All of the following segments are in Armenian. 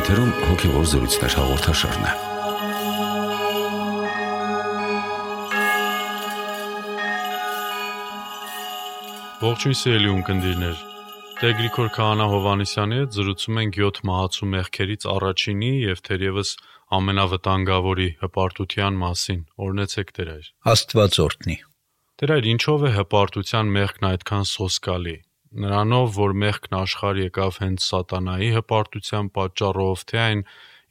Եթերում հոգևոր զրույցներ հաղորդաշարն է։ Ողջույն սիրելի ունկնդիրներ։ Տեր Գրիգոր Քահանա Հովանեսյանի հետ զրուցում ենք 7 մահացու մեղքերից առաջինի եւ թերևս ամենավտանգավորի հպարտության մասին։ Օրնեցեք Տեր այր։ Աստված օրհնի։ Տեր այր, ինչով է հպարտության մեղքն այդքան սոսկալի նրանով, որ մեղքն աշխարհ եկավ հենց սատանայի հպարտության պատճառով, թե այն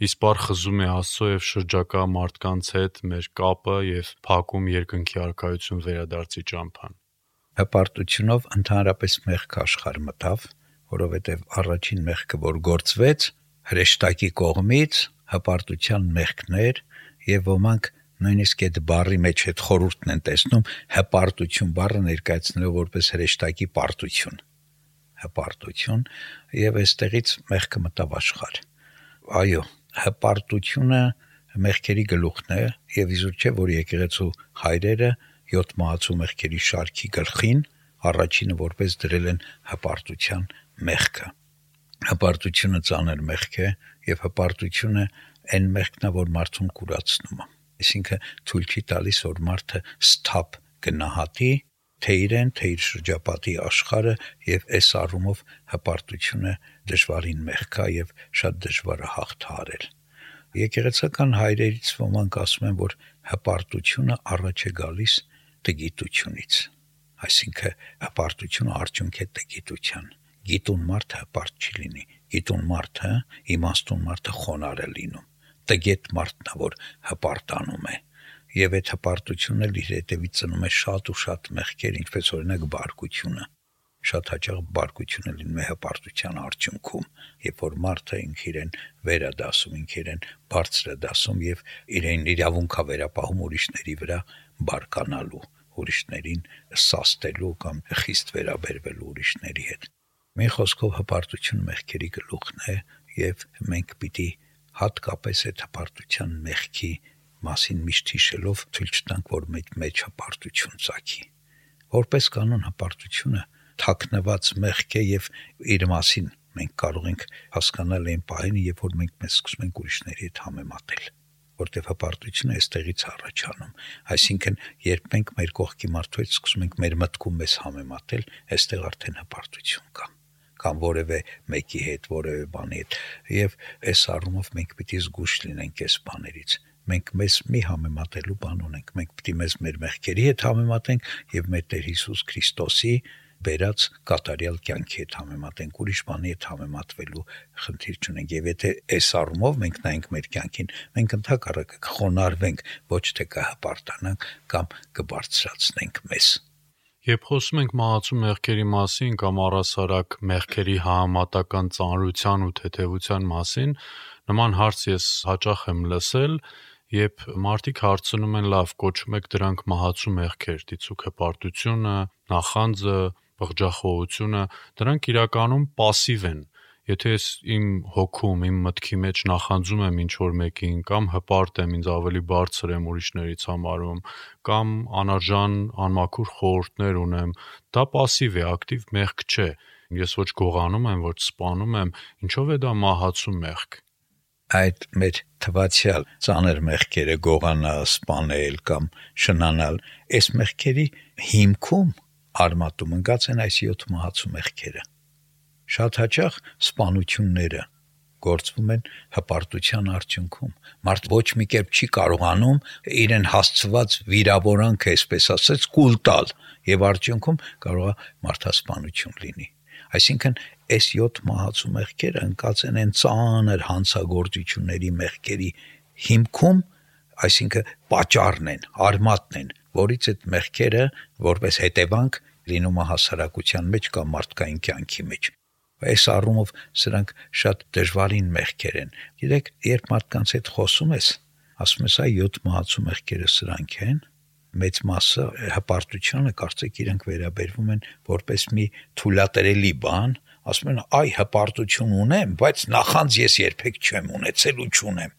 իսպար խզում է Աստծո եւ շրջակա մարդկանց հետ մեր կապը եւ փակում երկնքի արքայություն վերադարձի ճամփան։ Հպարտությունով ընդհանրապես մեղք աշխարհ մտավ, որովհետեւ առաջին մեղքը, որ գործվեց, հրեշտակի կողմից հպարտության մեղքներ եւ ոմանք նույնիսկ այդ բառի մեջ այդ խորհուրդն են տեսնում հպարտություն բառը ներկայացնելով որպես հրեշտակի պարտություն հպարտություն եւ այստեղից մեղքը մտավ աշխարհ։ Այո, հպարտությունը մեղքերի գլուխն է եւ իզուր չէ որ եկեղեցու հայրերը 7 մահացու մեղքերի շարքի գլխին առաջինը որպես դրել են հպարտության մեղքը։ Հպարտությունը ծանր մեղք է եւ հպարտությունը այն մեղքն է որ մարդուն կուրացնում է։ Այսինքն ցույց չի տալիս որ մարդը ստապ գնահատի թե իրեն, թե իր շրջապատի աշխարհը եւ այս առումով հպարտությունը դժվարին մեղքա եւ շատ դժվար է հաղթահարել։ Եկեղեցական հայրերից ոմանք ասում են, որ հպարտությունը առաջ է գալիս տգիտությունից։ Այսինքն հպարտությունը արդյունք է տգիտության։ Գիտուն մարդը հպարտ չի լինի։ Գիտուն մարդը, իմաստուն մարդը խոնար է լինում։ Տգետ մարդն է, որ հպարտանում է եւ այդ հպարտությունը իր հետևից ծնում է շատ ու շատ մեղքեր, ինչպես օրինակ բարկությունը։ Շատ հաճախ բարկությունը լինում է հպարտության արդյունքում, երբ որ մարդը ինք իրեն վերադասում, ինք իրեն բարձր է դասում եւ իրեն իրավունքա վերապահում ուրիշների վրա բարկանալու, ուրիշներին սաստելու կամ խիստ վերաբերվելու ուրիշների հետ։ Մի խոսքով հպարտություն մեղքերի գլուխն է եւ մենք պիտի հատկապես այդ հպարտության մեղքի մասին միշտ հիշելով ցույց տանք, որ մեծ մեջ հպարտություն ցակի։ Որպես կանոն հպարտությունը թաքնված մեղք է եւ իր մասին մենք կարող ենք հասկանալ այն պահին, երբ որ մենք մեզ սկսում ենք ուրիշների հետ համեմատել որտեվ հպարտությունը այստեղից առաջանում այսինքն երբ մենք մեր կողքի մարդու հետ սկսում ենք մեր մտքում մեզ համեմատել այստեղ արդեն հպարտություն կա կամ որևէ մեկի հետ, որևէ բանի հետ եւ այս առումով մենք պիտի զգուշ լինենք այս բաներից մենք մեզ մի համեմատելու բան ունենք։ Մենք է մեզ մեր մեղքերի հետ համեմատենք եւ մեր Տեր Հիսուս Քրիստոսի բերած կատարյալ կյանքի հետ համեմատենք, ուրիշ բանի հետ համեմատվելու խնդիր չունենք։ Եվ եթե այս առումով մենք նայենք մեր կյանքին, մենք ընդհակառակը կխոնարհվենք, ոչ թե կհպարտանանք կամ կբարձրացնենք մեզ։ Երբ խոսում ենք մահացու մեղքերի մասին կամ առասարակ մեղքերի համատական ծանրության ու թեթևության մասին, նման հարց ես հաճախ եմ լսել, երբ մարդիկ հարցնում են լավ կոչում եք դրանք մահացու մեղքեր, դիցուք հպարտությունը, նախանձը, բղջախոհությունը, դրանք իրականում пассив են։ Եթե ես իմ հոգում, իմ մտքի մեջ նախանձում եմ ինչ որ մեկին կամ հպարտ եմ, ինձ ավելի բարձր եմ ուրիշներից համարում, կամ անարժան, անմաքուր խորհուրդներ ունեմ, դա пассив է, ակտիվ մեղք չէ։ Ես ոչ գողանում եմ, ոչ սպանում եմ, ինչով է դա մահացու մեղք այդ մեր թվացial ցաներ մեղքերը գողանալ, սپانել կամ շնանալ, այս մեղքերի հիմքում արմատում ընկած են այս 7 մահացու մեղքերը։ Շատ հաճախ սپانությունները գործվում են հպարտության արդյունքում։ Մարդ ոչ մի կերպ չի կարողանում իրեն հասցված վիրավորանքը, այսպես ասած, կուլ տալ, եւ արդյունքում կարող է մարդասպանություն լինի։ Այսինքն այս 7 մահացու մեղքերը ընկած են են ծանր հանցագործությունների մեղքերի հիմքում, այսինքն պատճառն են, արմատն են, որից այդ մեղքերը որպես հետևանք լինում է հասարակության մեջ կամ մարդկային կյանքի մեջ։ Այս առումով սրանք շատ դժվարին մեղքեր են։ Գիտեք, երբ մարդկանց հետ խոսում ես, ասում ես, այ 7 մահացու մեղքերը սրանք են, մեծ մասը հպարտությունը կարծեք իրենք վերաբերվում են որպես մի թույլատրելի բան, ասում են այ հպարտություն ունեմ, բայց նախանձ ես երբեք չեմ ունեցել ու չունեմ։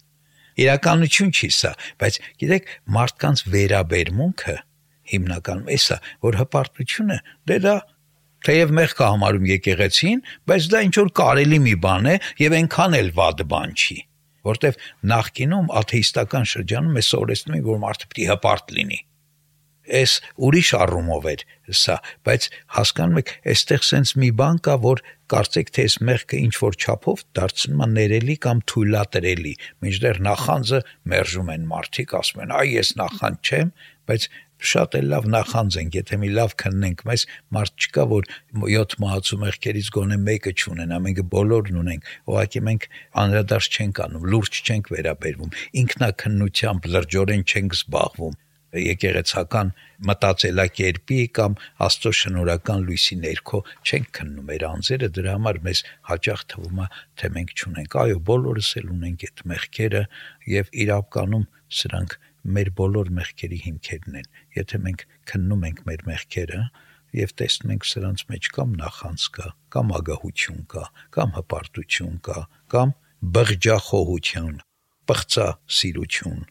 Իրականություն չի սա, բայց գիտեք, մարդկանց վերաբերմունքը հիմնականում էսա, որ հպարտությունը դե դա Թեև մեղքը համարում եկեղեցին, բայց դա ինչ որ կարելի մի բան է եւ այնքան էլ վատ բան չի որտեվ նախկինում աթեիստական շրջանում է սովորեցնում են որ մարդը պիտի հպարտ լինի Էս ուրիշ առումով էր սա, բայց հասկանում եք, այստեղ սենց մի բան կա, որ կարծեք թե այս մեղքը ինչ որ չափով դարձնում է ներելի կամ թույլատրելի։ Մինչդեռ նախանձը մերժում են մարդիկ, ասում են՝ «Այ ես նախանձ չեմ», բայց շատ էլ լավ նախանձ ենք, եթե մի լավ քննենք, մեզ մարդ չկա, որ 7 մահացու մեղքերից գոնե մեկը չունենա, մենք բոլորն ունենք, ուղղակի մենք անդրադարձ չենք անում, լուրջ չենք վերաբերվում, ինքնակնությամբ լրջորեն չենք զբաղվում եկեղեցական մտածելակերպի կամ Աստծո շնորհական լույսի ներքո չենք քննում մեր անձերը դրա համար մեզ հաճախ թվում է թե մենք չունենք այո բոլորս էլ ունենք այդ մեղքերը եւ իրականում սրանք մեր բոլոր մեղքերի հիմքերն են։ Եթե մենք քննում ենք մեր մեղքերը եւ տեսնում ենք սրանց մեջ կամ նախանց կա, կամ ագահություն կա, կամ հպարտություն կա, կամ բղջախոհություն, պղծա սիրություն,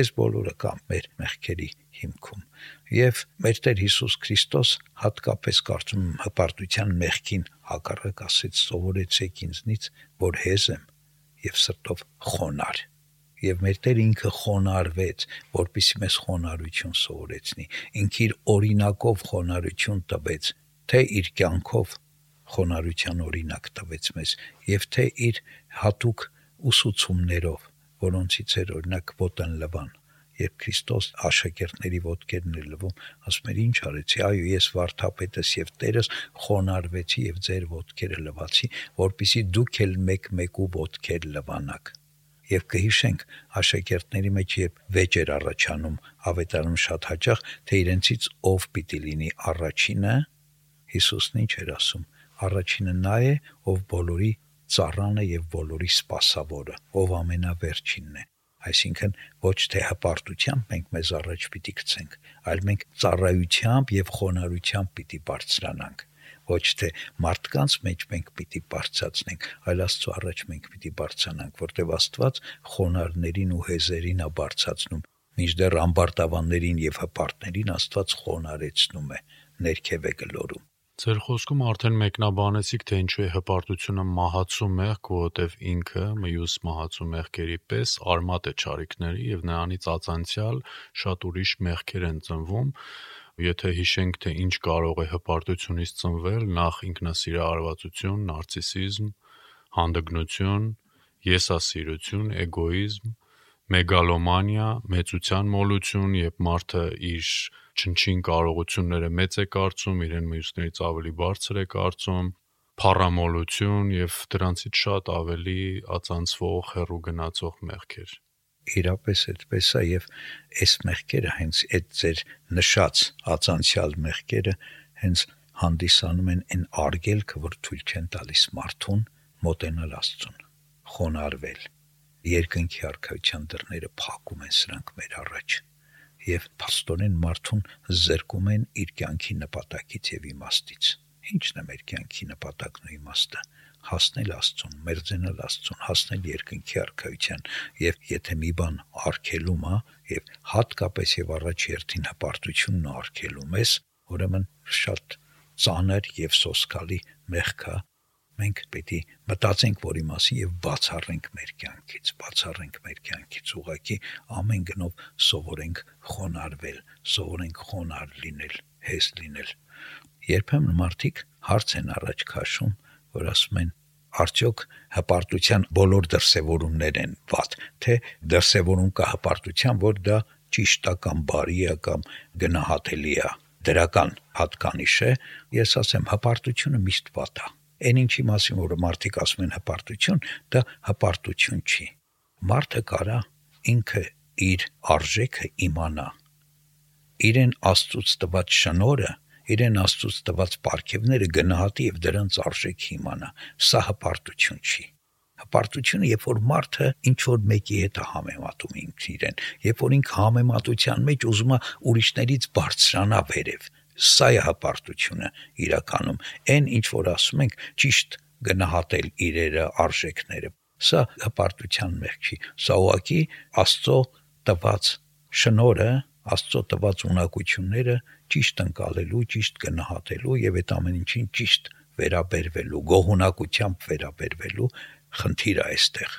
այս բոլորը կա մեր մեղքերի հիմքում եւ մեր Տեր Հիսուս Քրիստոս հատկապես կարծում եմ հպարտության մեղքին հակառակ ասեց. Սովորեցեք ինձնից որ հեզ եմ եւ սրտով խոնար եւ մեր Տեր ինքը խոնարհվեց, որpիսի մեզ խոնարհություն սովորեցնի։ Ինքը իր օրինակով խոնարհություն տվեց, թե իր կյանքով խոնարհության օրինակ տվեց մեզ, եւ թե իր հատուկ ուսուցումներով, որոնցից էր օրինակ ոտն լվան երբ Քրիստոս աշակերտների ոտքերն էր լվում, ասում էր ինչ արեցի, այո, ես վարդապետս եւ Տերս խոնարհվեցի եւ ձեր ոտքերը լվացի, որpիսի դուք էլ մեկ-մեկու ոտքեր լվանաք եւ կհիշենք աշակերտների մեջ երբ վեճ էր առաջանում ավետարանում շատ հաճախ թե իրենցից ով պիտի լինի առաջինը Հիսուսն ինչ էր ասում առաջինը նա է ով բոլորի ծառանը եւ բոլորի սпасավորը, ով ամենավերջինն է։ Այսինքն ոչ թե հպարտությամբ մենք մեզ առաջ պիտի գցենք, այլ մենք ծառայությամբ եւ խոնարհությամբ պիտի բարձրանանք ոչ թե մարդկանց մեջ մենք պիտի բարձացնենք, այլ Աստծո առաջ մենք պիտի բարձրանանք, որտեղ Աստված խոնարներին ու հեզերին ա բարձացնում, մինչդեռ ամբարտավաններին եւ հպարտներին Աստված խոնարեցնում է, ներքև է գլորում։ Ձեր խոսքում արդեն մեկնաբանեցիք, թե ինչու է հպարտությունը մահացու մեղք, որովհետև ինքը մյուս մահացու մեղքերի պես արմատ է ճարիքների եւ նրանից ածանցյալ շատ ուրիշ մեղքեր են ծնվում, Եթե հիշենք, թե ինչ կարող է հպարտությունից ծնվել, նախ ինքնասիրահարվածություն, նարցիսիզմ, հանդգնություն, եսասիրություն, էգոիզմ, մեգալոմանիա, մեծության մոլություն, երբ մարդը իր չնչին կարողությունները մեծ է կարծում, իրեն մյուսներից ավելի բարձր է կարծում, փառամոլություն եւ դրանցից շատ ավելի ածանցվող, հերու գնացող մեղքեր իրապես այդպես է եւ այս մեղքերը հենց այդ ձեր նշած ածանցյալ մեղքերը հենց հանդիսանում են այն արգելքը, որ թույլ չեն տալիս մարդուն մոտենալ Աստծուն, խոնարհվել։ Երկնքի արքայության դռները փակում են սրանք մեր առաջ եւ փաստորեն մարդուն զրկում են իր կյանքի նպատակից եւ իմաստից։ Ինչն է մեր կյանքի նպատակն ու իմաստը հասնել Աստծուն, մերձենալ Աստծուն, հասնել երկնքի արքայության եւ եթե մի բան արգելում է եւ հատկապես եւ առաջ երթին հպարտությունն արգելում ես, ուրեմն շատ ծանր եւ սոսկալի մեղքա մենք պետք է մտածենք որի մասին եւ բացառենք մեր կյանքից, բացառենք մեր կյանքից ուղակի ամեն գնով սովորենք խոնարհվել, սովորենք խոնարհ լինել, հեզ լինել։ Երբեմն մարդիկ հարց են առաջ քաշում, որ ասում են արդյոք հպարտության բոլոր դրսևորումներ են ված թե դրսևորում կա հպարտության որ դա ճիշտ է կամ բարի է կամ գնահատելի է դրական հատկանիշ է ես ասեմ հպարտությունը միշտ վատ է այն ինչի մասին որ մարդիկ ասում են հպարտություն դա հպարտություն չի մարդը կարա ինքը իր արժեքը իմանա իրեն աստծուց տված շնորը իրեն Աստծուց տված ապարքևները գնահատի եւ դրանց արժեք իմանա։ Սա հպարտություն չի։ Հպարտությունը, երբ որ մարդը ինչ որ մեկի հետ է համեմատում ինքն իրեն, երբ որ ինքը համեմատության մեջ ուզում է ուրիշներից բարձրանա վերև, սա է հպարտությունը իրականում։ Այն ինչ որ ասում ենք, ճիշտ գնահատել իրերը, արժեքները։ Սա հպարտության մեղք չի։ Սա ուղղակի Աստծո տված շնորը Աստծո տված ունակությունները ճիշտ ընկալելու, ճիշտ գնահատելու եւ այդ ամեն ինչին ճիշտ վերաբերվելու, գոհունակությամբ վերաբերվելու խնդիրը այստեղ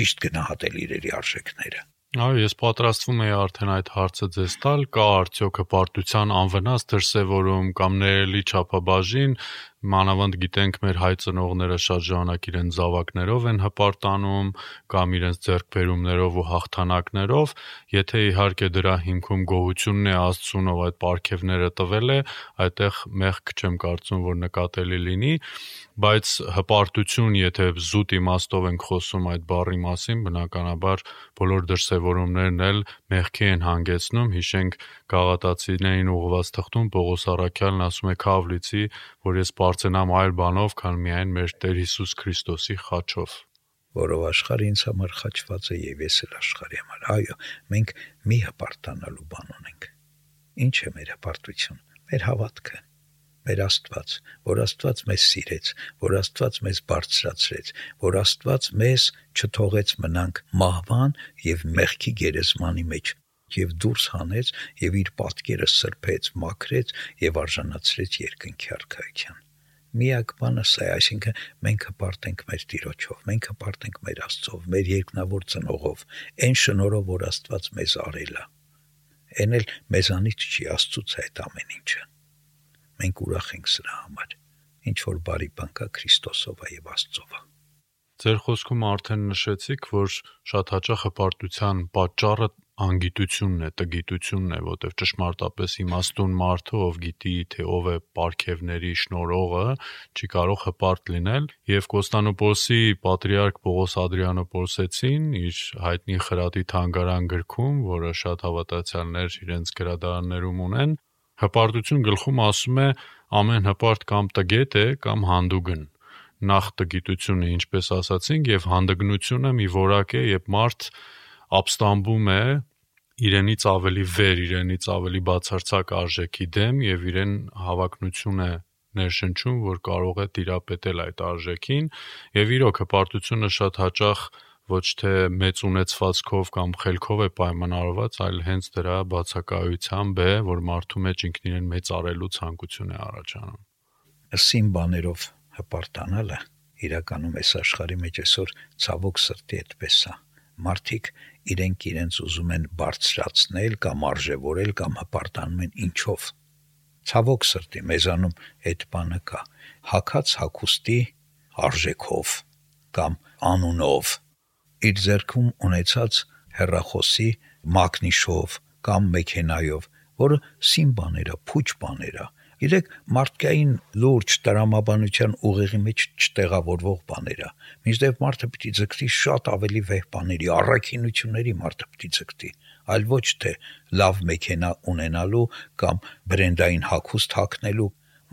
ճիշտ գնահատել իրերի արժեքները Այո, ես պատրաստվում եի արդեն այդ հարցը ձեզ տալ, կա արդյոք հպարտության անվնաս դրսևորում կամ ներելի չափաբաժին, մանավանդ գիտենք մեր հայ ծնողները շատ ժամանակ իրեն զավակներով են հպարտանում կամ իրենց ձեռքբերումներով ու հաղթանակներով, եթե իհարկե դրա հիմքում գոհությունն է Աստծուն, ով այդ ապարքևները տվել է, այդտեղ մեղք չեմ կարծում, որ նկատելի լինի, բայց հպարտություն, եթե զուտ իմաստով ենք խոսում այդ բառի մասին, բնականաբար բոլոր դրսևորումներն էլ մեղքի են հանգեցնում, հիշենք գաղատացիներին ուղղված թղթում Պողոս Արաքյալն ասում է Քավլիցի, որ ես բարձենամ այլ բանով, քան միայն մեր Տեր Հիսուս Քրիստոսի խաչով որով աշխարհը ինձ համար խաչված է եւ ես էլ աշխարհի համար։ Այո, մենք մի հպարտանալու բան ունենք։ Ինչ է մեր հպարտություն։ Մեր հավատքը մեր Աստված, որ Աստված մեզ սիրեց, որ Աստված մեզ բարձրացրեց, որ Աստված մեզ չթողեց մնանք մահվան եւ մեղքի գերեզմանի մեջ եւ դուրս հանեց եւ իր պատկերը սրբեց, մաքրեց եւ արժանացրեց երկնքի արքայության։ Միակ բանը սա է, այսինքն մենք հպարտենք մեր Տիրոջով, մենք հպարտենք մեր Աստծով, մեր երկնավոր ծնողով, այն շնորհով, որ Աստված մեզ արել է։ Էն էլ մեզանից չի Աստծուց այդ ամեն ինչը։ Մենք ուրախ ենք սրա համար։ Ինչ որ բարի բան կա Քրիստոսով եւ Աստծով։ Ձեր խոսքում արդեն նշեցիք, որ շատ հաճախ հպարտության պատճառը անգիտությունն է, տգիտությունն է, որտեղ ճշմարտապես իմաստուն մարդը, ով գիտի, թե ով է Պարքևների շնորհողը, չի կարող հպարտ լինել, եւ Կոստանդնուպոլսի պատրիարք Պողոս Ադրիանոպոլսեցին իր հայտնի խրատի թանգարան գրքում, որը շատ հավատացյալներ իրենց գրադարաններում ունեն, Հպարտություն գլխում ասում է ամեն հպարտ կամ տգետ է կամ հանդուգն։ Նախ տգիտությունը, ինչպես ասացինք, եւ հանդգնությունը մի որակ է, երբ մարդ ապստամբում է իրենից ավելի վեր, իրենից ավելի բացարձակ արժեքի դեմ եւ իրեն հավակնություն է ներշնչում, որ կարող է տիրապետել այդ արժեքին եւ իրոք հպարտությունը շատ հաճախ ոչ թե մեծ ունեցվածքով կամ խելքով է պայմանավորված, այլ հենց դրա բացակայությամբ է, որ մարդու մեջ ինքն իրեն մեծ արելու ցանկություն է առաջանում։ Սին բաներով հպարտանալը իրականում այս աշխարհի մեջ այսօր ցավոք սրտի այդպես է։ Մարդիկ իրենք իրենց ուզում են բարձրացնել կամ արժևորել կամ հպարտանում են ինչով։ Ցավոք սրտի մեզանում այդ բանը կա։ Հակած հակուստի արժեքով կամ անունով իր ձեռքում ունեցած հերրախոսի մակնիշով կամ մեքենայով, որը սին բաներ է, փուչ բաներ է։ Գիտեք, մարդկային լուրջ տրամաբանության ուղեղի մեջ չտեղավորվող բաներ է։ Մինչդեռ մարդը պիտի ձգտի շատ ավելի վեհ բաների, առաքինությունների մարդը պիտի ձգտի, այլ ոչ թե լավ մեքենա ունենալու կամ բրենդային հագուստ հագնելու։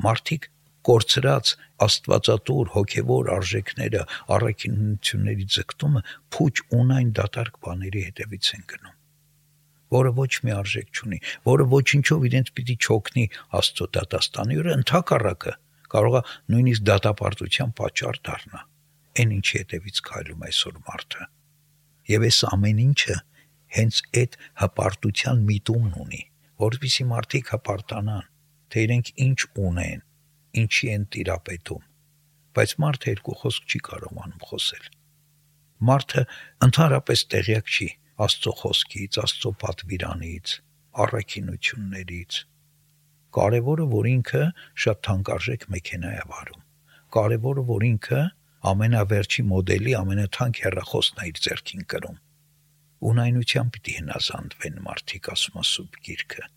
Մարդիկ կորցրած աստվածատուր հոգևոր արժեքները, առաքինությունների ձգտումը փուչ ունայն դատարկ բաների հետևից են գնում որը ոչ մի արժեք չունի, որը ոչինչով իրենց պիտի չօգնի Աստծո դատաստանի օրը ընդհակառակը կարող է նույնիսկ դատապարտության պատճառ դառնա։ Այն ինչի հետևից քայլում այսօր մարդը։ Եվ այս ամեն ինչը հենց այդ հպարտության միտումն ունի, որովհետեւ մարդիկ հպարտանան, թե իրենք ինչ ունեն, ինչի են տիրապետում բայց մարդը երկու խոսք չի կարողանում խոսել մարդը ընդհանրապես տեղյակ չի աստծո խոսքից աստծո պատվիրանից առաքինություններից կարևորը որ ինքը շատ թանկարժեք մեքենա է վարում կարևորը որ ինքը ամենավերջի մոդելի ամենաթանկ հեռախոսն է իր ձեռքին կրում ունայնությամբ պիտի հնազանդվեն մարդիկ ասում ասուբ գիրքը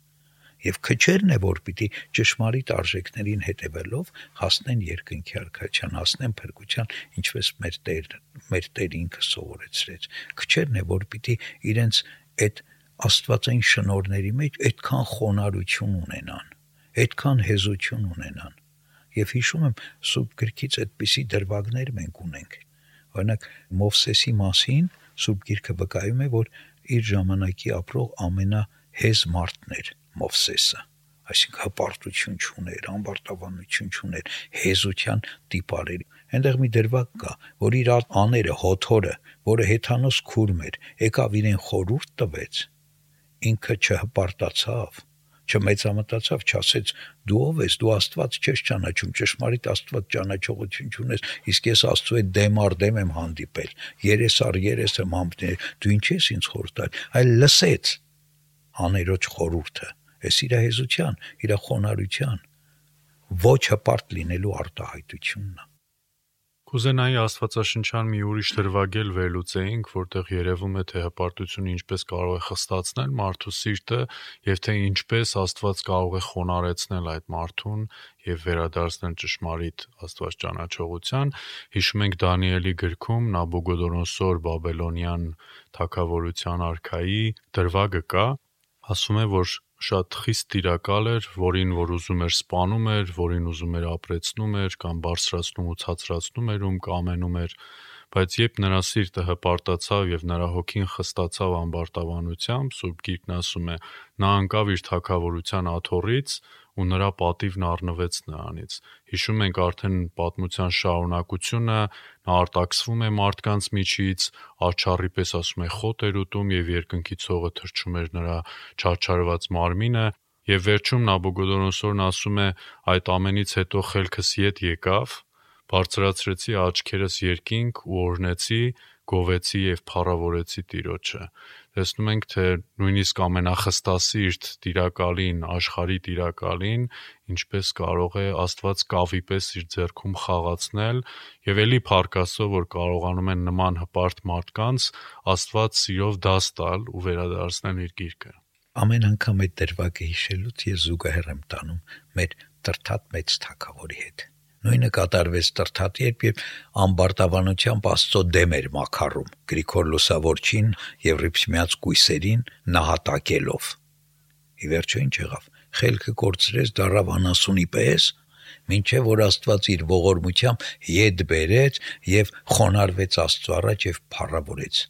եւ քչերն է որ պիտի ճշմարիտ արժեքներին հետևելով հասնեն երկնքի արքայության, հասնեն փրկության, ինչպես մեր Տեր, մեր Տեր ինքը սովորեցրեց։ Քչերն է որ պիտի իրենց այդ աստվածային շնորհների մեջ այդքան խոնարհություն ունենան, այդքան հեզություն ունենան։ Եվ հիշում եմ սուրբ գրքից այդպիսի դրվագներ մենք ունենք։ Օրինակ Մովսեսի մասին սուրբ գիրքը վկայում է, որ իր ժամանակի ապրող ամենահեզ մարդն էր Մովսեսը այսինքն հպարտություն չուներ, ամբարտավանություն չուներ, հեզության տիպարեր։ Այնտեղ մի դրվակ կա, որ իր աները հոթորը, որը հեթանոս քուրմ էր, եկավ իրեն խորուրդ տվեց ինքը չհպարտացավ չմեծամտացավ, չասեց դու ով ես, դու Աստված չես ճանաչում, ճշմարիտ Աստված ճանաչողություն չունես, իսկ ես Աստծո հետ դեմ առ դեմ եմ հանդիպել, երես առ երես եմ համբնել, դու ինչ ես ինձ խորտալ, այլ լսեց աներոջ խորուրդը, այս իր հեզության, իր խոնարհության ոչ հպարտ լինելու արտահայտությունն է Կուզենայի Աստվածաշնչյան մի ուրիշ դրվագել վերլուծեինք, որտեղ երևում է թե հպարտությունը ինչպես կարող է խստացնել մարդու սիրտը եւ թե ինչպես Աստված կարող է խոնարեցնել այդ մարդուն եւ վերադարձնել ճշմարիտ Աստված ճանաչողության։ Հիշում ենք Դանիելի գրքում Նաբուգոդոնոսոր Բաբելոնյան թակավորության արքայի դրվագը կա, ասում է, որ շատ խիստ տիրակալ էր, որին որ ուզում էր սպանում էր, որին ուզում էր ապրեցնում էր կամ բարձրացնում ու ցածրացնում էր, ում կամենում էր, բայց երբ նրա սիրտը հպարտացավ եւ նրա հոգին խստացավ ամբարտավանությամբ, Սուրբ Գիրքն ասում է, նա անկավ իր թակավորության աթոռից ու նրա պատիվն առնվեց նրանից։ Հիշում ենք արդեն պատմության շարունակությունը, նա արտաքսվում է մարդկանց միջից, աչառի պես ասում է խոտ էր ուտում եւ երկնքի ցողը թրջում էր նրա չարչարված մարմինը, եւ վերջում Նաբուգոդոնոսորն ասում է այդ ամենից հետո խելքս ետ եկավ, բարձրացրեցի աչքերս երկինք ու օրնեցի, գովեցի եւ փառավորեցի Տիրոջը տեսնում ենք, թե նույնիսկ ամենախստասիրտ տիրակալին, աշխարհի տիրակալին, ինչպես կարող է Աստված կավի պես իր ձեռքում խաղացնել եւ ելի փառքասո, որ կարողանում են նման հպարտ մարդկանց Աստված սիրով դաս տալ ու վերադարձնել իր գիրկը։ Ամեն անգամ այդ դրվագը հիշելուց ես զուգահեռ եմ տանում մեր տրթատ մեծ թակավորի հետ Նույնը կատարվեց Տրթատի երբ եւ ամբարտավանությամբ Աստծո դեմ էր մակարում Գրիգոր Լուսավորչին եւ Ռիփսմիած կույսերին նահատակելով։ Ի վերջո ինչ եղավ։ Խելքը կորցրեց դարավ անասունի պես, ինչե որ Աստված իր ողորմությամբ յետ բերեց եւ խոնարհվեց Աստծո առաջ եւ փառավորեց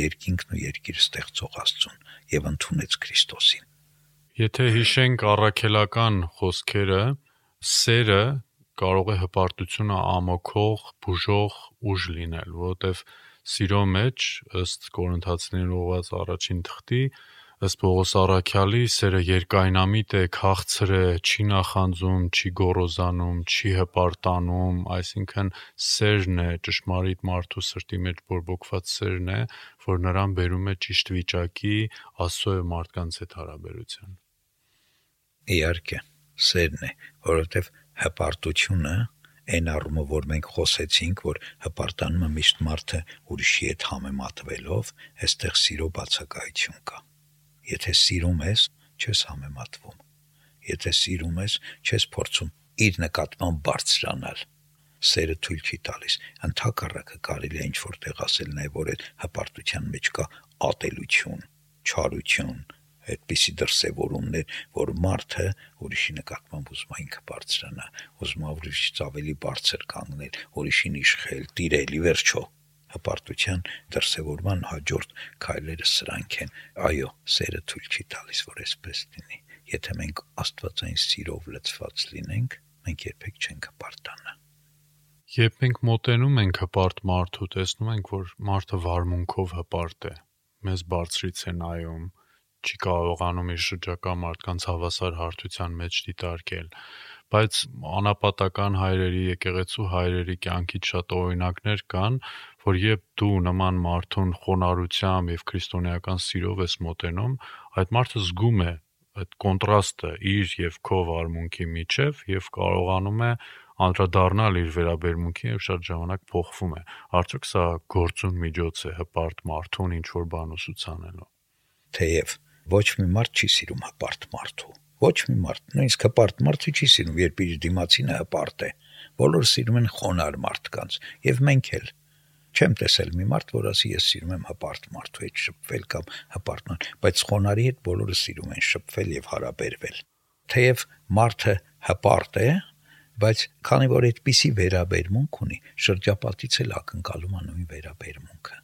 երկինքն ու երկիր ստեղծող Աստծուն եւ ընդունեց Քրիստոսին։ Եթե հիշենք առաքելական խոսքերը, սերը կարող է հպարտությունը ամոքող, բուժող ուժ լինել, որովհետև սիրո մեջ ըստ Կորինթացիներին ուղված առաջին թղթի ըստ Պողոս Արաքյալի սերը երկայնամիտ է, քաղցր է, չի նախանձում, չի գոռոզանում, չի հպարտանում, այսինքն սերն է, ճշմարիտ մարդու սրտի մեջ բորբոքված սերն է, որ նրան բերում է ճիշտ վիճակի Աստծո եւ մարդկանց հետ հարաբերության։ Իհարկե, սերն է, որովհետև հպարտությունը այն առումով, որ մենք խոսեցինք, որ հպարտանումը միշտ մարդը ուրիշի հետ համեմատվելով, այստեղ սիրո բացակայություն կա։ Եթե սիրում ես, չես համեմատվում։ Եթե սիրում ես, չես փորձում իր նկատմամբ բարձրանալ։ Սերը թույլ չի տալիս։ Ընթակառակը կարելի է ինչ որտեղ ասել նաև որ այդ հպարտության մեջ կա ատելություն, չարություն, այդպիսի դրսևորումներ, որ մարդը ուրիշի նկատմամբ ուզում է ինքը բարձրանա, ուզում է ուրիշից ավելի բարձր կանգնել, ուրիշին իշխել, տիրել ի վերջո հպարտության դրսևորման հաջորդ քայլերը սրանք են։ Այո, սերը թույլ չի տալիս, որ այսպես լինի։ Եթե մենք Աստվածային սիրով լցված լինենք, մենք երբեք չենք հպարտանա։ Երբ մենք մոտենում ենք հպարտ մարդու, տեսնում ենք, որ մարդը վարմունքով հպարտ է։ Մեզ բարձրից է նայում, չի կարողանում իր շրջակա մարդկանց հավասար հարթության մեջ դիտարկել բայց անապատական հայրերի եկեղեցու հայրերի կյանքից շատ օրինակներ կան, որ երբ դու նման մարդուն խոնարհությամբ եւ քրիստոնեական սիրով ես մոտենում, այդ մարդը զգում է այդ կոնտրաստը իր եւ քո վարմունքի միջև եւ կարողանում է անդրադառնալ իր վերաբերմունքին եւ շատ ժամանակ փոխվում է։ Արդյոք սա գործուն միջոց է հպարտ մարդուն ինչ որ բան ուսուցանելու։ Թեև Ոչ մի մարդ չի սիրում հպարտ մարդու։ Ոչ մի մարդ, նույնիսկ հպարտ մարդը չի սիրում, երբ իր դիմացինը հպարտ է։ Բոլորը սիրում են խոնար մարդկանց, եւ մենք էլ։ Չեմ տեսել մի մարդ, որ ասի ես սիրում եմ հպարտ մարդու հետ շփվել կամ հպարտան, բայց խոնարի հետ բոլորը սիրում են շփվել եւ հարաբերվել։ Թեև մարդը հպարտ է, բայց քանի որ այդպիսի վերաբերմունք ունի, շրջապատից էլ ակնկալում է նույն վերաբերմունքը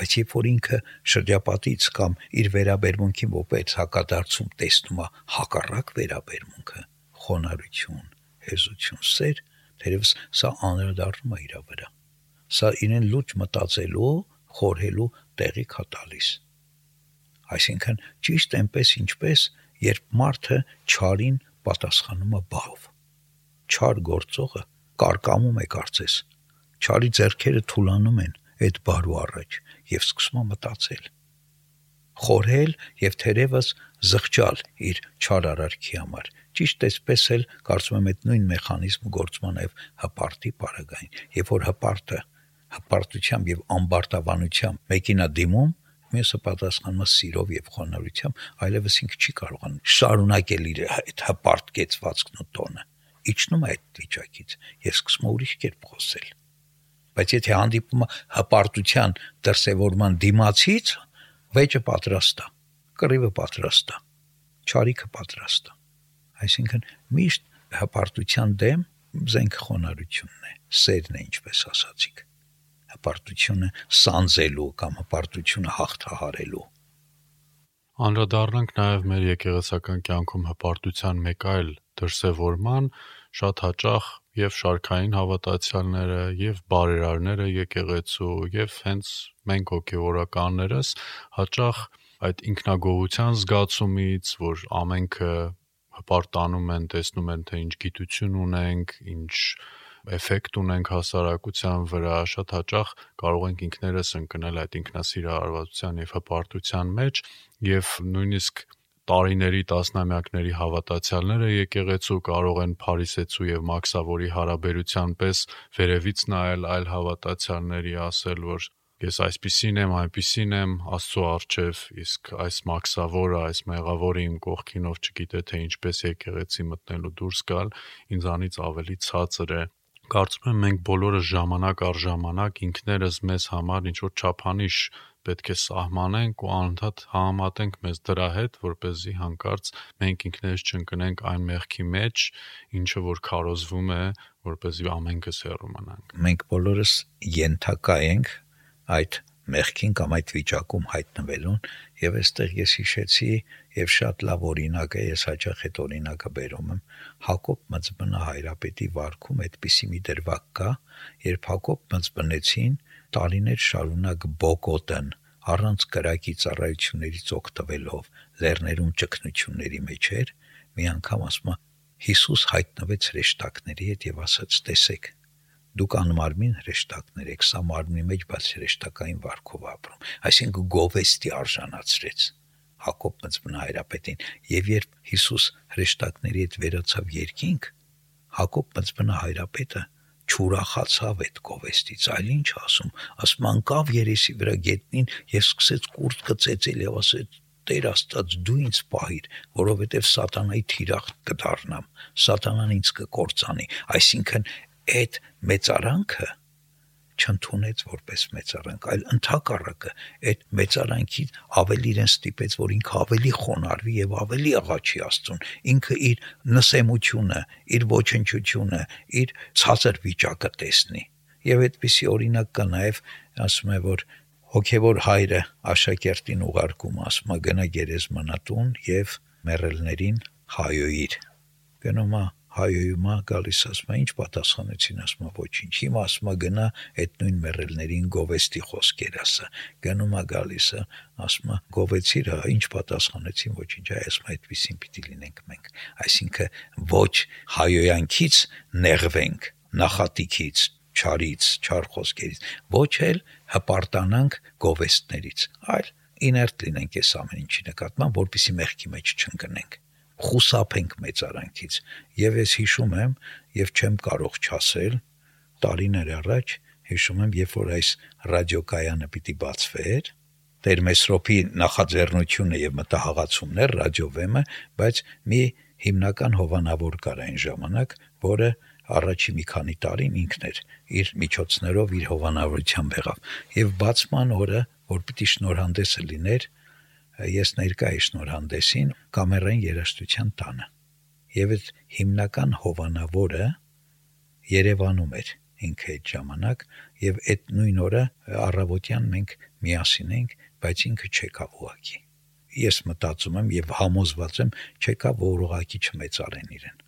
բայց երբ որ ինքը շրջապատից կամ իր վերաբերմունքի ողջ հակադարձում տեսնում է հակառակ վերաբերմունքը, խոնարհություն, հեզություն, սեր, թերևս սա աներդառնում է իր վրա։ Սա իրեն լուրջ մտածելու, խորհելու տեղի կա տալիս։ Այսինքն ճիշտ այնպես ինչպես երբ մարդը ճարին պատասխանում է բարով։ Չար գործողը կարկամում է կարծես։ Չարի зерքերը թուլանում են, այդ բարու առաջ եւ սկսում է մտածել խորհել եւ թերևս զղջալ իր չարարարքի համար ճիշտ էսպես էլ կարծում եմ այդ նույն մեխանիզմը գործման եւ հպարտի параգային երբ որ հպարտը հպարտությամբ եւ ամբարտավանությամբ մեկինա դիմում մյուսը պատասխանում է սիրով եւ խոնարհությամբ, այլևս ինքը չի կարողանում շարունակել իր այդ հպարտ կեցվածքն ու տոնը։ Իջնում է այդ վիճակից, ես սկսում ուրիշ կերպ խոսել։ Բայց եթե հանդիպումը հպարտության դրսևորման դիմացից, վեճը պատրաստ է, կռիվը պատրաստ է, ճարիքը պատրաստ է։ Այսինքն միշտ հպարտության դեմ զենք խոնարհությունն է, սերն է, ինչպես ասացիք հպարտությունը սանձելու կամ հպարտությունը հաղթահարելու։ Անդրադառնանք նաև մեր եկեղեցական կյանքում հպարտության մեկ այլ դրսևորման, շատ հաճախ եւ շարքային հավատացյալները եւ բարերարները եկեղեցու եւ հենց մենք հոգեվորականներս հաճախ այդ ինքնագոհության զգացումից, որ ամենքը հպարտանում են, տեսնում են թե ինչ գիտություն ունենք, ինչ էֆեկտ ունենք հասարակության վրա, շատ հաճախ կարող ենք ինքներս ընկնել այդ ինքնասիրահարվածության եւ հպարտության մեջ եւ նույնիսկ տարիների տասնամյակների հավատացյալները եկեղեցու կարող են Փարիսեցու եւ Մաքսավորի հարաբերության պես վերևից նայել այլ հավատացյալների ասել որ ես այսպիսին եմ, այնպիսին եմ Աստծո արչև, իսկ այս Մաքսավորը, այս մեղավորը իմ կողքինով չգիտե թե ինչպես եկեղեցի մտնելու դուրս գալ, ինձանից ավելի ցածր է Կարծում եմ մենք բոլորը ժամանակ առ ժամանակ ինքներս մեզ համար ինչ որ չափանիշ պետք է սահմանենք ու անընդհատ համատենք մեզ դրա հետ, որ เป զի հանկարծ մենք ինքներս չընկնենք այն մեղքի մեջ, ինչը որ քարոզվում է, որ เป զի ամենքս հեռու մնանք։ Մենք բոլորս յենթակա ենք այդ մեղքին կամ այդ վիճակում հայտնվելուն եւ այստեղ ես հիշեցի եւ շատ լավ օրինակ է ես հաճախ այդ օրինակը բերում եմ. Հակոբ մծբնա հայրապետի վարքում այդպիսի մի դրվակ կա երբ Հակոբ մծբնեցին տարիներ շարունակ բոկոտն առանց կրակի ծառայություններից օգտվելով լեռներում ճգնությունների մեջ էր մի անգամ ասում Հիսուս հայտնվեց հրեշտակների հետ եւ ասաց տեսեք դուք անմարմին հրեշտակներ եք, սա մարմնի մեջ բաց հրեշտակային վարքով ապրում։ Այսինքն գովեստի արժանացրեց Հակոբ մծմնա հայրապետին, եւ երբ Հիսուս հրեշտակների հետ վերացավ երկինք, Հակոբ մծմնա հայրապետը չուրախացավ այդ գովեստից, այլ ինչ ասում, ասում անկավ երեսի վրա գետնին եւ սկսեց կուրտ կծեցել եւ ասեց Տեր Աստված դու ինձ պահիր, որովհետև սատանայի թիրախ կդառնամ, սատանան ինձ կկործանի, այսինքն այդ մեծարանքը չընդունեց որպես մեծարանք, այլ ընդհակառակը այդ մեծարանքի ավելի իրեն ստիպեց, որ ինքը ավելի խոնարհվի եւ ավելի աղաչի Աստծուն։ Ինքը իր նսեմությունը, իր ոչնչությունը, իր ցածր վիճակը տեսնի։ Եվ այդպիսի օրինակ կա նաեւ ասում է, որ հոգևոր հայրը աշակերտին ուղարկում, ասում է գնա գերեզմանատուն եւ մեռելներին հայոյիր։ Գնում է հայոյումա գալիս ասում ինչ պատասխանեցին ասում ոչինչ հիմա ասում գնա այդ նույն մեռելներին գովեստի խոսքեր ասա գնում է գալիսը ասում գովեցիր հա ինչ պատասխանեցին ոչինչ այ ասում այդպեսին պիտի լինենք մենք այսինքն ոչ հայոյանքից նեղվենք նախատիկից չարից չար խոսքերից ոչ էլ հպարտանանք գովեստներից այլ իներտ լինենք այս ամեն ինչի նկատմամբ որպիսի մեղքի մեջ չընկնենք խուսափենք մեծարանքից եւ ես հիշում եմ եւ չեմ կարող չասել տարիներ առաջ հիշում եմ երբ որ այս ռադիոկայանը պիտի բացվեր Տեր Մեսրոպի նախաձեռնությունը եւ մտահղացումներ ռադիովեմը, բայց մի հիմնական հովանավոր կար այն ժամանակ, որը առաջի մի քանի տարին ինքն էր իր միջոցներով իր հովանավորությամբ եղավ եւ բացման օրը որ պիտի շնորհանդեսը լիներ ես ներկա էի շնորհանդեսին կամերային երաժշտության տանը։ Եվ այդ հիմնական հովանավորը Երևանում էր ինքը այդ ժամանակ եւ այդ նույն օրը առավոտյան մենք միասին ենք, բայց ինքը չեկավ ուղակի։ Ես մտածում եմ եւ համոզված եմ, չեկավ որ ուղակի չմեծարեն իրեն։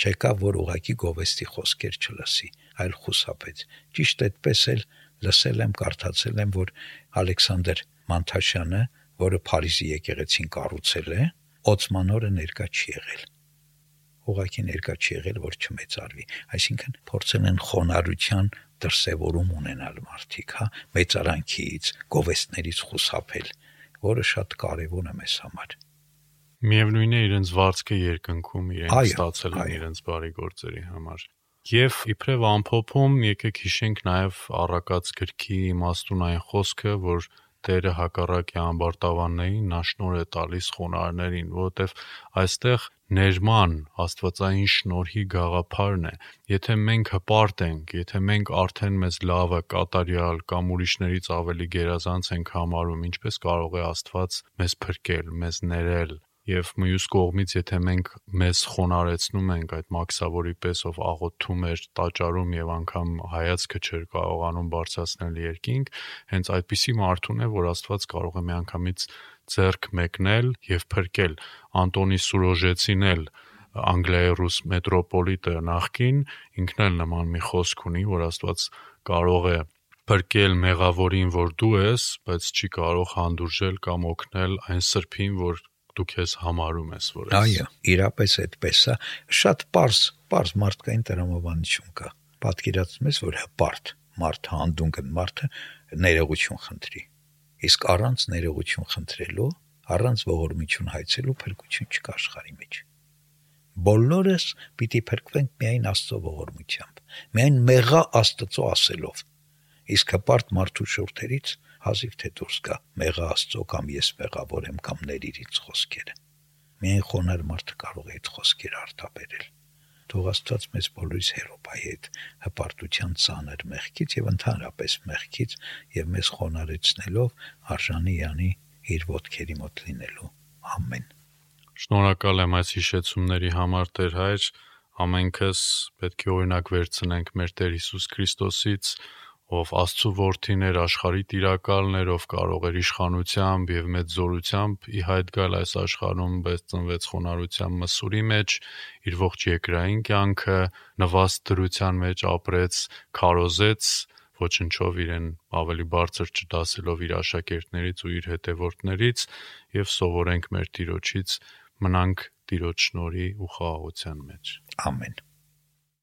Չեկավ որ ուղակի գովեստի խոսքեր չլսի, այլ խուսափեց։ Ճիշտ այդպես էլ լսել եմ, կարդացել եմ, որ Ալեքսանդր Մանթաշյանը որը Փարիզի եկեղեցին կառուցել է, Օցմանորը ներկա չի եղել ուղակի ներկա չի եղել, որ չմեծարվի։ Այսինքն փորձել են խոնարհության դրսևորում ունենալ մարդիկ, հա, մեծարանքից, գովեստներից խուսափել, որը շատ կարևոր է մեզ համար։ Միևնույնն է իրենց վարձքը երկնքում իրենք ստացել են իրենց բարի գործերի համար։ Եվ իբրև ամփոփում եկեք հիշենք նաև առակած գրքի իմաստունային խոսքը, որ Տերը հակառակ է ամբարտավաններին, նա շնոր է տալիս խոնարհներին, որովհետև այստեղ ներման աստվածային շնորհի գաղափարն է։ Եթե մենք հպարտ ենք, եթե մենք արդեն մեզ լավը, կատարյալ կամ ուրիշներից ավելի գերազանց ենք համարում, ինչպես կարող է Աստված մեզ փրկել, մեզ ներել, Եվ մյուս կողմից, եթե մենք մեզ խոնարեցնում ենք այդ մաքսավորի պես, ով աղոթում էր, տաճարում եւ անգամ հայացքը չէր կարողանում բարձրացնել երկինք, հենց այդպիսի մարդուն է, որ Աստված կարող է միանգամից ձեռք մեկնել եւ փրկել Անտոնի Սուրոժեցին էլ Անգլիայի ռուս մետրոպոլիտը նախքին ինքն էլ նման մի խոսք ունի, որ Աստված կարող է փրկել մեղավորին, որ դու ես, բայց չի կարող հանդուրժել կամ օգնել այն սրբին, որ դու քեզ համարում ես, որ ես։ Այո, իրապես այդպես է։ Շատ པարս, པարս մարդկային տրամաբանություն կա։ Պատկերացնում ես, որ հպարտ մարդ հանդունգն մարդը ներողություն խնդրի։ Իսկ առանց ներողություն խնդրելու, առանց ողորմություն հայցելու փրկություն չկա աշխարհի մեջ։ Բոլորս պիտի փրկվենք միայն Աստծո ողորմությամբ, միայն մեղա Աստծո ասելով։ Իսկ հպարտ մարդու շուրթերից հազիվ թե դուրս գա մեղա Աստծո կամ ես մեղավոր եմ կամ ներիրից խոսքերը։ Միայն խոնար մարդը կարող է այդ խոսքերը արտաբերել։ Թող Աստված մեզ բոլորիս հերոպայի հետ հպարտության ցաներ մեղքից եւ ընդհանրապես մեղքից եւ մեզ խոնարեցնելով արժանի յանի իր ոտքերի մոտ լինելու։ Ամեն։ Շնորհակալ եմ այս հիշեցումների համար Տեր հայր ամենքս պետք է օրինակ վերցնենք մեր Տեր Հիսուս Քրիստոսից ով Աստծո որդին էր աշխարհի տիրակալն էր, ով կարող էր իշխանությամբ եւ մեծ զորությամբ ի հայտ գալ այս աշխարհում, բայց ծնվեց խոնարհության մսուրի մեջ, իր ողջ երկրային կյանքը նվաստ դրության մեջ ապրեց, քարոզեց ոչնչով իրեն ավելի բարձր չդասելով իր աշակերտներից ու իր հետևորդներից եւ սովորենք մեր Տիրոջից մնանք Տիրոջ շնորհի ու խաղաղության մեջ ամեն